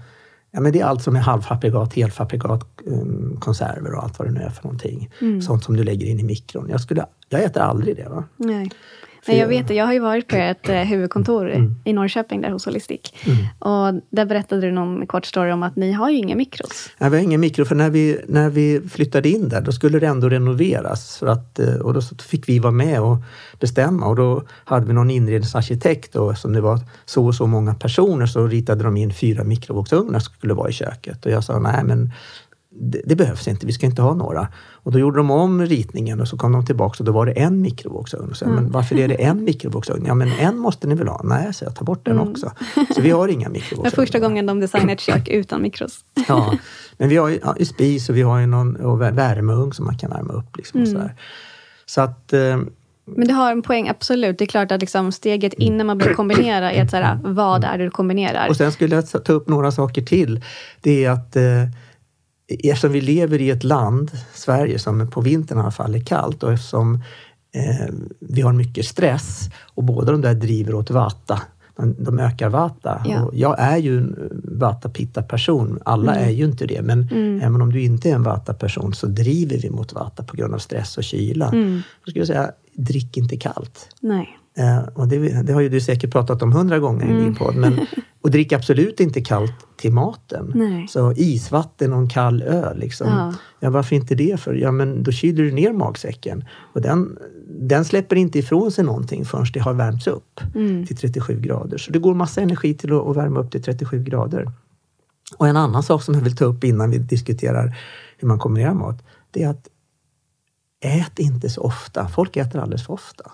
Ja, men det är allt som är halvfabrikat, helfabrikat, um, konserver och allt vad det nu är för någonting. Mm. Sånt som du lägger in i mikron. Jag, skulle, jag äter aldrig det. Va? Nej. Nej, jag vet det. Jag har ju varit på ert eh, huvudkontor mm. i Norrköping, där hos Holistic. Mm. Och där berättade du någon kort story om att ni har ju inga mikros. Nej, vi har inga mikro, för när vi, när vi flyttade in där, då skulle det ändå renoveras. För att, eh, och då fick vi vara med och bestämma. Och då hade vi någon inredningsarkitekt och som det var så och så många personer så ritade de in fyra mikrovågsugnar som skulle vara i köket. Och jag sa, nej men det, det, behövs inte, vi ska inte ha några. Och då gjorde de om ritningen och så kom de tillbaka och då var det en mikrovågsugn. Så, mm. men varför är det en mikrovågsugn? Ja men en måste ni väl ha? Nej, så jag tar bort den mm. också. Så vi har inga mikrovågsugnar. Det var första gången de designade ett kök utan mikros. ja, men vi har ju ja, spis och vi har ju någon och värmeugn som man kan värma upp. Liksom, och mm. så, att eh, men det har en poäng, absolut. Det är klart att liksom steget innan man börjar kombinera är att så här, vad är det du kombinerar? Och sen skulle jag ta upp några saker till. Det är att eh, eftersom vi lever i ett land, Sverige, som på vintern i alla fall är kallt och eftersom eh, vi har mycket stress och båda de där driver åt vata, de, de ökar vata. Ja. Jag är ju en vata pitta person, alla mm. är ju inte det, men mm. även om du inte är en vata person så driver vi mot vata på grund av stress och kyla. Mm. Då skulle jag säga, drick inte kallt. Nej. Eh, och det, det, har ju du säkert pratat om hundra gånger mm. i din mm. podd. Men, och drick absolut inte kallt till maten. Nej. Så isvatten och en kall öl. Liksom. Ja. ja. varför inte det? för? Ja, men då kyler du ner magsäcken. Och den, den släpper inte ifrån sig någonting förrän det har värmts upp mm. till 37 grader. Så det går massa energi till att, att värma upp till 37 grader. Och en annan sak som jag vill ta upp innan vi diskuterar hur man kombinerar mat, det är att ät inte så ofta. Folk äter alldeles för ofta.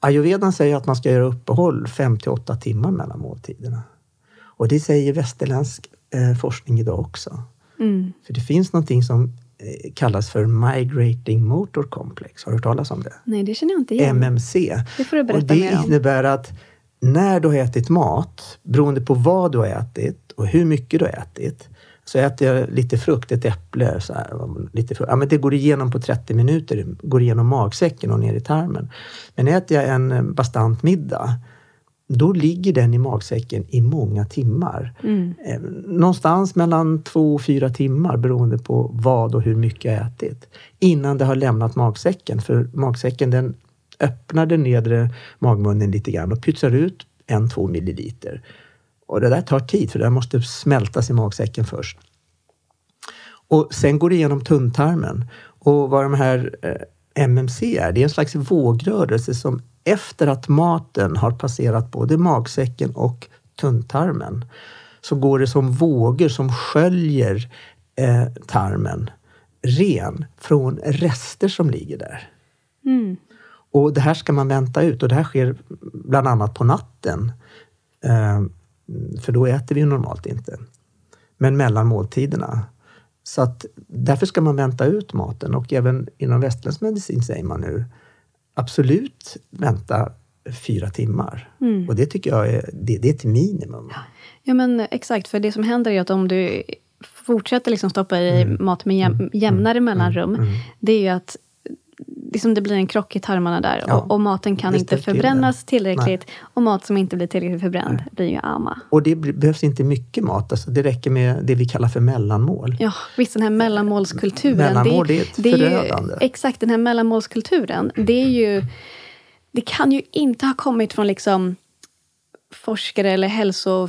Ayurvedan säger att man ska göra uppehåll 5 till 8 timmar mellan måltiderna. Och det säger västerländsk eh, forskning idag också. Mm. För det finns någonting som eh, kallas för Migrating Motor Complex. Har du hört talas om det? Nej, det känner jag inte igen. MMC. Det får du Och berätta det mer om. innebär att när du har ätit mat, beroende på vad du har ätit och hur mycket du har ätit, så äter jag lite frukt, ett äpple, så här, lite frukt. Ja, men det går igenom på 30 minuter, går igenom magsäcken och ner i tarmen. Men äter jag en eh, bastant middag, då ligger den i magsäcken i många timmar. Mm. Eh, Någonstans mellan två och fyra timmar beroende på vad och hur mycket jag ätit. Innan det har lämnat magsäcken. För magsäcken den öppnar den nedre magmunnen lite grann och pytsar ut en, två milliliter. Och det där tar tid för det där måste smältas i magsäcken först. Och sen går det igenom tunntarmen. Och vad de här eh, MMC är, det är en slags vågrörelse som efter att maten har passerat både magsäcken och tunntarmen så går det som vågor som sköljer eh, tarmen ren från rester som ligger där. Mm. Och det här ska man vänta ut och det här sker bland annat på natten. Eh, för då äter vi ju normalt inte. Men mellan måltiderna. Så att därför ska man vänta ut maten och även inom västerländsk medicin säger man nu absolut vänta fyra timmar. Och det tycker jag är, det, det är ett minimum. Ja, men exakt. För det som händer är att om du fortsätter liksom stoppa i Mm. mat med jäm, jämnare mellanrum, det är ju att liksom det blir en krock i tarmarna där Ja, och, och maten kan det inte förbrännas det. tillräckligt. Och mat som inte blir tillräckligt förbränd blir ju ama. Och det behövs inte mycket mat, alltså det räcker med det vi kallar för mellanmål. Ja, visst den här mellanmålskulturen. Mellanmål, det är ett ju, förödande. Exakt, den här mellanmålskulturen. Det är ju... Det kan ju inte ha kommit från liksom forskare eller hälso...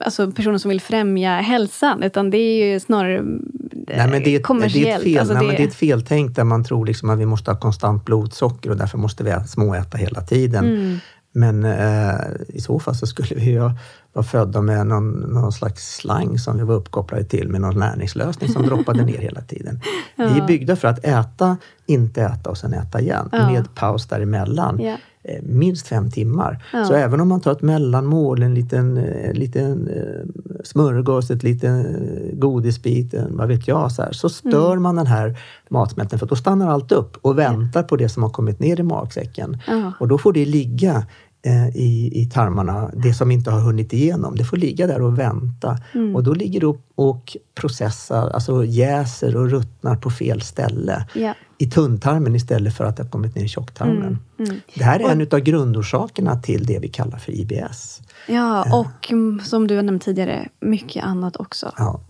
Alltså personer som vill främja hälsan, utan det är ju snarare Nej, men det, är ett, det, är ett kommersiellt. fel, Alltså nej, det- men det är ett feltänk där man tror liksom att vi måste ha konstant blodsocker och därför måste vi småäta hela tiden. Mm. Men eh, i så fall så skulle vi ju vara födda med någon, någon slags slang som vi var uppkopplade till med någon näringslösning som droppade ner hela tiden. Vi är byggda för att äta, inte äta och sen äta igen Ja. med paus däremellan. Ja. Eh, Minst fem timmar. Ja. Så även om man tar ett mellanmål, en liten, eh, liten eh, smörgås, ett liten godisbit, en, vad vet jag, så, här, så stör Mm. man den här matsmältningen för då stannar allt upp och väntar på det som har kommit ner i magsäcken. Ja. Och då får det ligga i, i tarmarna, det som inte har hunnit igenom, det får ligga där och vänta. Mm. Och då ligger det och, och processar, alltså jäser och ruttnar på fel ställe. Ja. I tunntarmen istället för att det har kommit ner i tjocktarmen. Mm, Det här är en av grundorsakerna till det vi kallar för IBS. Ja, och mm, som du har nämnt tidigare, mycket annat också. Ja.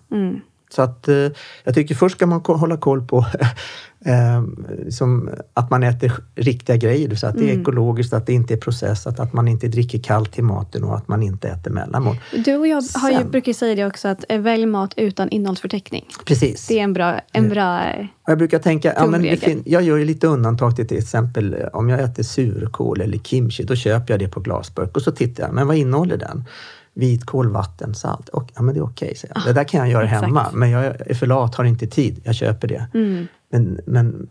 Mm. Så att, eh, jag tycker först ska man hålla koll på eh, som att man äter riktiga grejer, så att det är ekologiskt, att det inte är processat, att man inte dricker kallt till maten och att man inte äter mellanmål. Du och jag har ju, Sen- brukar ju säga det också, att eh, välj mat utan innehållsförteckning. Precis. Det är en bra... En bra eh, Och Jag brukar tänka, ja, men jag gör ju lite undantag till till exempel om jag äter surkål eller kimchi, då köper jag det på glasburk och så tittar jag, men vad innehåller den? Vitkål, vatten, salt. Och, ja, men det är okej, säger jag. Det där kan jag göra exakt. hemma, men jag är för lat, har inte tid. Jag köper det. Mm. Men, men,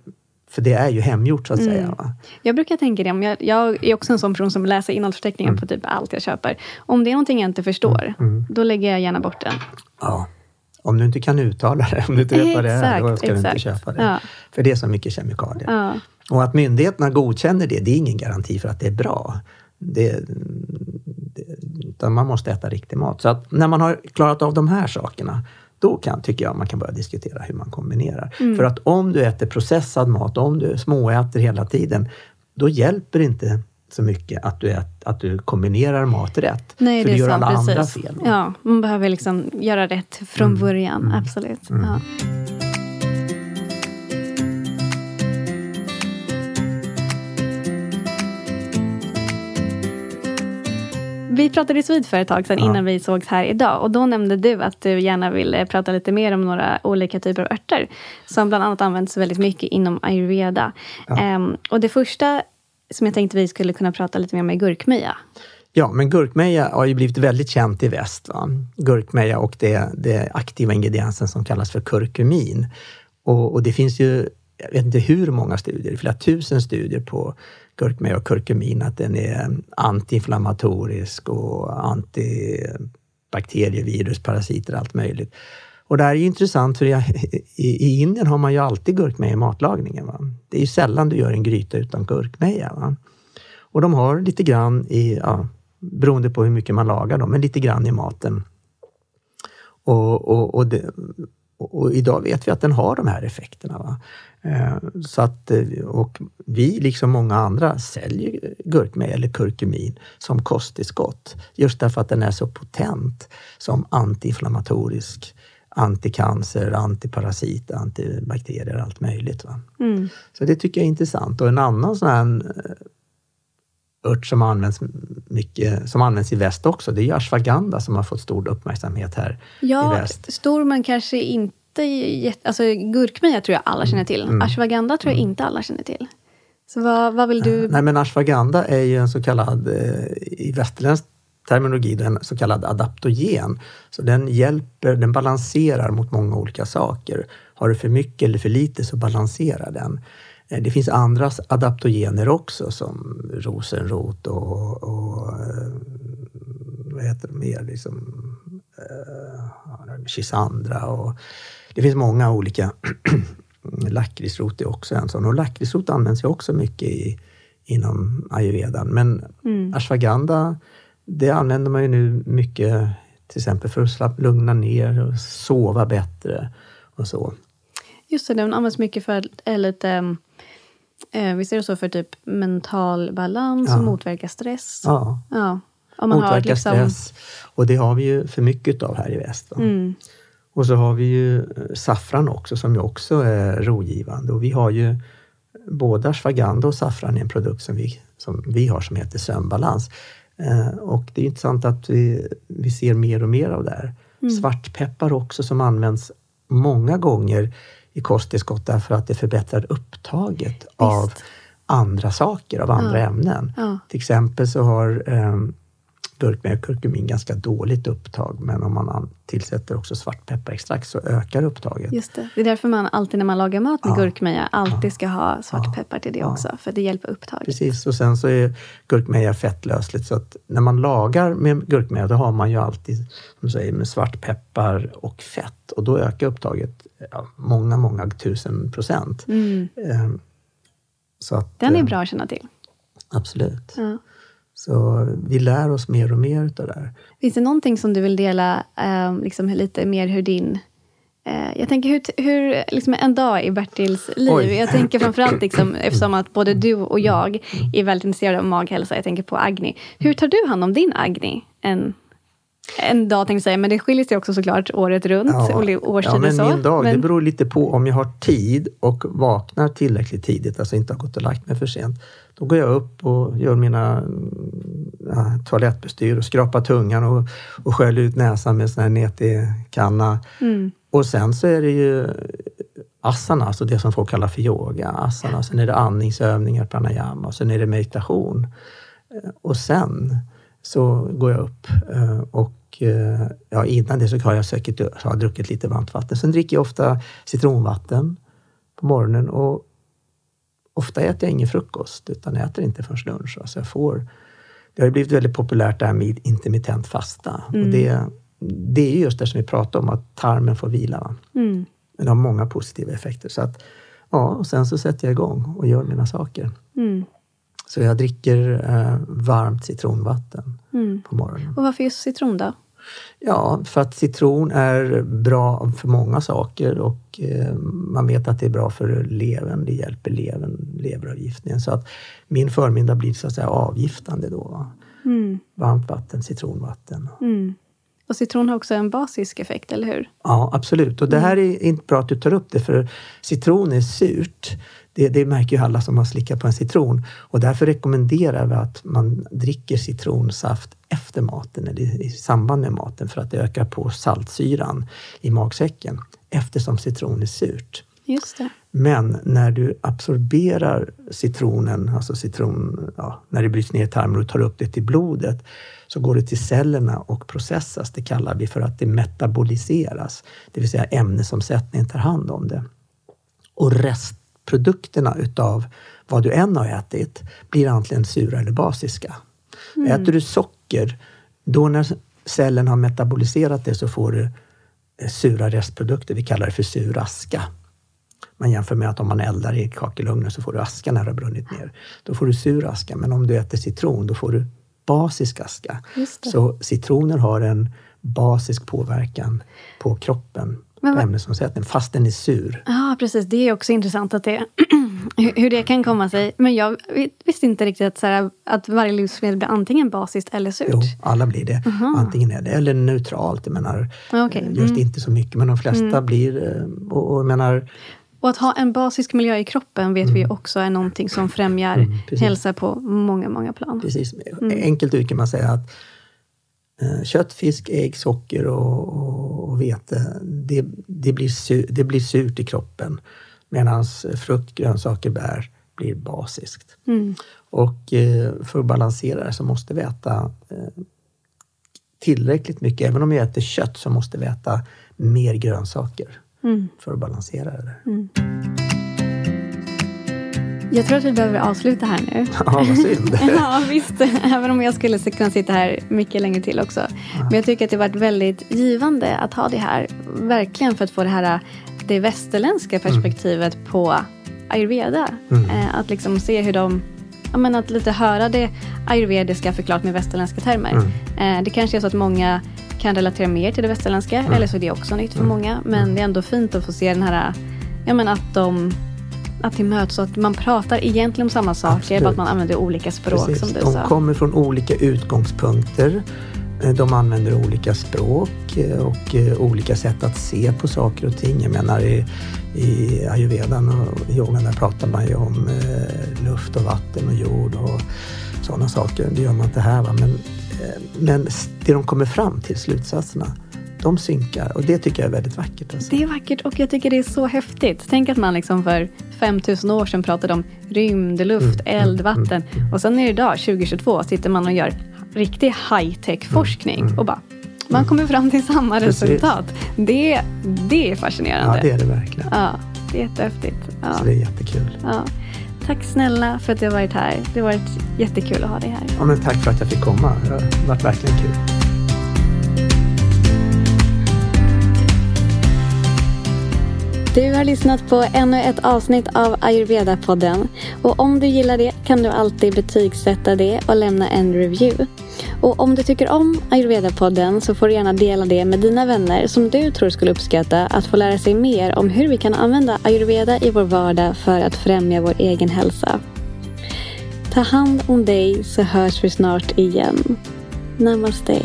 för det är ju hemgjort så att säga. Va? Jag brukar tänka det, om jag, jag är också en sån person som läser innehållsförteckningen Mm. på typ allt jag köper. Om det är någonting jag inte förstår, då lägger jag gärna bort den. Ja. Om du inte kan uttala det, om du inte vet vad det är, då Exakt, ska du inte exakt. köpa det. Ja. För det är så mycket kemikalier. Ja. Och att myndigheterna godkänner det, det är ingen garanti för att det är bra. Det, utan man måste äta riktig mat. Så att när man har klarat av de här sakerna, då kan, tycker jag man kan börja diskutera hur man kombinerar. För att om du äter processad mat, om du småäter hela tiden, då hjälper det inte så mycket att du, ät, att du kombinerar mat rätt. Nej, för det du gör sant. alla andra precis. fel. Ja, man behöver liksom göra rätt från Mm. början. Absolut. Ja. Vi pratade vid för ett tag sedan innan vi sågs här idag. Och då nämnde du att du gärna ville prata lite mer om några olika typer av örter. Som bland annat används väldigt mycket inom ayurveda. Ehm, och det första som jag tänkte vi skulle kunna prata lite mer om är gurkmeja. Ja, men gurkmeja har ju blivit väldigt känt i väst. Va? Gurkmeja och det, det aktiva ingrediensen som kallas för kurkumin. Och, och det finns ju jag vet inte hur många studier, flera tusen studier på gurkmeja och kurkumin, att den är antiinflammatorisk och antibakterier, virus, parasiter, allt möjligt. Och det här är intressant för i, i, Indien har man ju alltid gurkmeja i matlagningen. Va? Det är ju sällan du gör en gryta utan gurkmeja. Va? Och de har lite grann i, ja, beroende på hur mycket man lagar dem, men lite grann i maten. Och, och, och, det, och idag vet vi att den har de här effekterna. Va? Eh, så att, eh, och vi, liksom många andra, säljer gurkmeja eller kurkumin som kosttillskott. Just därför att den är så potent som antiinflammatorisk, anticancer, antiparasit, antibakterier, allt möjligt. Mm. Så det tycker jag är intressant. Och en annan sån här eh, ört som används mycket, som används i väst också, det är ashwagandha som har fått stor uppmärksamhet här ja, i väst. Stor men kanske inte jätte... Alltså gurkmeja tror jag alla känner till. Mm. Ashwagandha tror jag mm. inte alla känner till. Så vad, vad vill du... Nej, men ashwagandha är ju en så kallad, eh, i västerländsk terminologi, en så kallad adaptogen. Så den hjälper, den balanserar mot många olika saker. Har du för mycket eller för lite så balanserar den. Eh, det finns andra adaptogener också som rosenrot och, och eh, vad heter det mer? Liksom, eh, Chisandra och det finns många olika. Lakritsrot är också en sån och lakritsrot används ju också mycket i, inom ayurvedan. Men mm. ashwagandha, det använder man ju nu mycket till exempel för att lugna ner och sova bättre och så. Just det, den används mycket för är lite eh, Visst är det så för typ mental balans ja. och motverka stress? Ja. ja. Om man motverka har liksom... stress. Och det har vi ju för mycket av här i väst. Mm. Och så har vi ju eh, saffran också som ju också är rogivande. Och vi har ju både ashwagandha och saffran är en produkt som vi, som vi har som heter sömnbalans. Eh, och det är intressant att vi, vi ser mer och mer av det här. Mm. Svartpeppar också som används många gånger i kosttillskott därför att det förbättrar upptaget Visst. av andra saker, av andra ja. ämnen. Ja. Till exempel så har eh, gurkmeja och kurkumin ganska dåligt upptag, men om man tillsätter också svartpepparextrakt så ökar upptaget. Just det. det är därför man alltid när man lagar mat med ja. gurkmeja alltid ska ha svartpeppar till det ja. också, för det hjälper upptaget. Precis, och sen så är gurkmeja fettlösligt, så att när man lagar med gurkmeja, då har man ju alltid, som säger, med svartpeppar och fett och då ökar upptaget ja, många, många tusen procent. Mm. Ehm, så att, Den är eh, bra att känna till. Absolut. Ja. Så vi lär oss mer och mer utav det här. Finns det någonting som du vill dela eh, liksom lite mer hur din eh, jag tänker hur, hur liksom en dag i Bertils liv. Oj. Jag tänker framförallt liksom, eftersom att både du och jag är väldigt intresserade av maghälsa. Jag tänker på Agni. Hur tar du hand om din Agni? En, en dag tänkte jag säga, men det skiljer sig också såklart året runt. Ja, årstider ja men så. min dag, men... det beror lite på om jag har tid och vaknar tillräckligt tidigt, alltså inte har gått och lagt mig för sent. Då går jag upp och gör mina ja, toalettbestyr och skrapar tungan och, och sköljer ut näsan med sån här neti-kanna. Mm. Och sen så är det ju asana, alltså det som folk kallar för yoga. Asana. Sen är det andningsövningar, pranayama och sen är det meditation. Och sen så går jag upp eh, och eh, ja, innan det så har jag säkert har druckit lite varmt vatten. Sen dricker jag ofta citronvatten på morgonen och ofta äter jag ingen frukost utan jag äter inte förrän lunch. Alltså jag får, det har blivit väldigt populärt det här med intermittent fasta. Mm. Och det, det är just det som vi pratar om, att tarmen får vila. Mm. Det har många positiva effekter. Så att, ja, och sen så sätter jag igång och gör mina saker. Mm. Så jag dricker eh, varmt citronvatten mm. på morgonen. Och varför just citron då? Ja, för att citron är bra för många saker och eh, man vet att det är bra för levern. Det hjälper levern, leveravgiftningen. Så att min förmiddag blir så att säga avgiftande då. Mm. Varmt vatten, citronvatten. Mm. Och citron har också en basisk effekt, eller hur? Ja, absolut. Och det här är inte bra att du tar upp det, för citron är surt. Det, det märker ju alla som har slickat på en citron och därför rekommenderar vi att man dricker citronsaft efter maten eller i samband med maten för att det ökar på saltsyran i magsäcken eftersom citron är surt. Just det. Men när du absorberar citronen, alltså citron, ja, när det bryts ner i tarmen och tar upp det till blodet, så går det till cellerna och processas. Det kallar vi för att det metaboliseras, det vill säga ämnesomsättningen tar hand om det. Och rest produkterna utav vad du än har ätit blir antingen sura eller basiska. Mm. Äter du socker, då när cellen har metaboliserat det så får du eh, sura restprodukter. Vi kallar det för sur aska. Man jämför med att om man eldar i kakelugnen så får du aska när det har brunnit ner. Då får du sur aska, men om du äter citron då får du basisk aska. Så citroner har en basisk påverkan på kroppen men, ämnesomsättning fast den är sur. Ja, precis. Det är också intressant att det, hur det kan komma sig. Men jag visste inte riktigt att, så här, att varje livsmedel blir antingen basiskt eller surt. Jo, alla blir det. Aha. Antingen är det eller neutralt. Jag menar, okay. just mm. inte så mycket, men de flesta mm. blir... Eh, och, och, menar, och att ha en basisk miljö i kroppen vet mm. vi också är någonting som främjar mm, hälsa på många, många plan. Precis. Mm. Enkelt ut kan man säga att eh, kött, fisk, ägg, socker och, och, och vete, det, det, blir sur, det blir surt i kroppen. Medan frukt, grönsaker, bär blir basiskt. Mm. Och eh, för att balansera det så måste vi äta eh, tillräckligt mycket. Även om vi äter kött så måste vi äta mer grönsaker mm. för att balansera det. Mm. Jag tror att vi behöver avsluta här nu. Ja, vad synd. ja, visst. Även om jag skulle kunna sitta här mycket längre till också. Men jag tycker att det varit väldigt givande att ha det här. Verkligen för att få det här det västerländska perspektivet mm. på ayurveda. Mm. Eh, att liksom se hur de Ja, men att lite höra det ayurvediska förklarat med västerländska termer. Mm. Eh, det kanske är så att många kan relatera mer till det västerländska, mm. eller så är det också nytt för mm. många. Men mm. det är ändå fint att få se den här, ja men att de att det möts och att man pratar egentligen om samma saker, bara att man använder olika språk Precis. som du de sa. De kommer från olika utgångspunkter. Eh, de använder olika språk eh, och eh, olika sätt att se på saker och ting. Jag menar i, i ayurvedan och yogan där pratar man ju om luft och vatten och jord och sådana saker. Det gör man inte här. Va? Men men det de kommer fram till, slutsatserna, de synkar och det tycker jag är väldigt vackert. Alltså. Det är vackert och jag tycker det är så häftigt. Tänk att man liksom för 5000 år sedan pratade om rymd, luft, mm, eld, mm, vatten. Mm, mm, och sen är det idag, 2022, sitter man och gör riktig high-tech forskning mm, mm. och bara man kommer fram till samma Precis. resultat. Det, det är fascinerande. Ja, det är det verkligen. Ja, det är jättehäftigt. Ja. Så det är jättekul. Ja. Tack snälla för att du har varit här. Det har varit jättekul att ha dig här. Ja, men tack för att jag fick komma. Det har varit verkligen kul. Du har lyssnat på ännu ett avsnitt av Ayurveda-podden. Och om du gillar det kan du alltid betygsätta det och lämna en review. Och om du tycker om Ayurveda-podden så får du gärna dela det med dina vänner som du tror skulle uppskatta att få lära sig mer om hur vi kan använda ayurveda i vår vardag för att främja vår egen hälsa. Ta hand om dig så hörs vi snart igen. Namaste.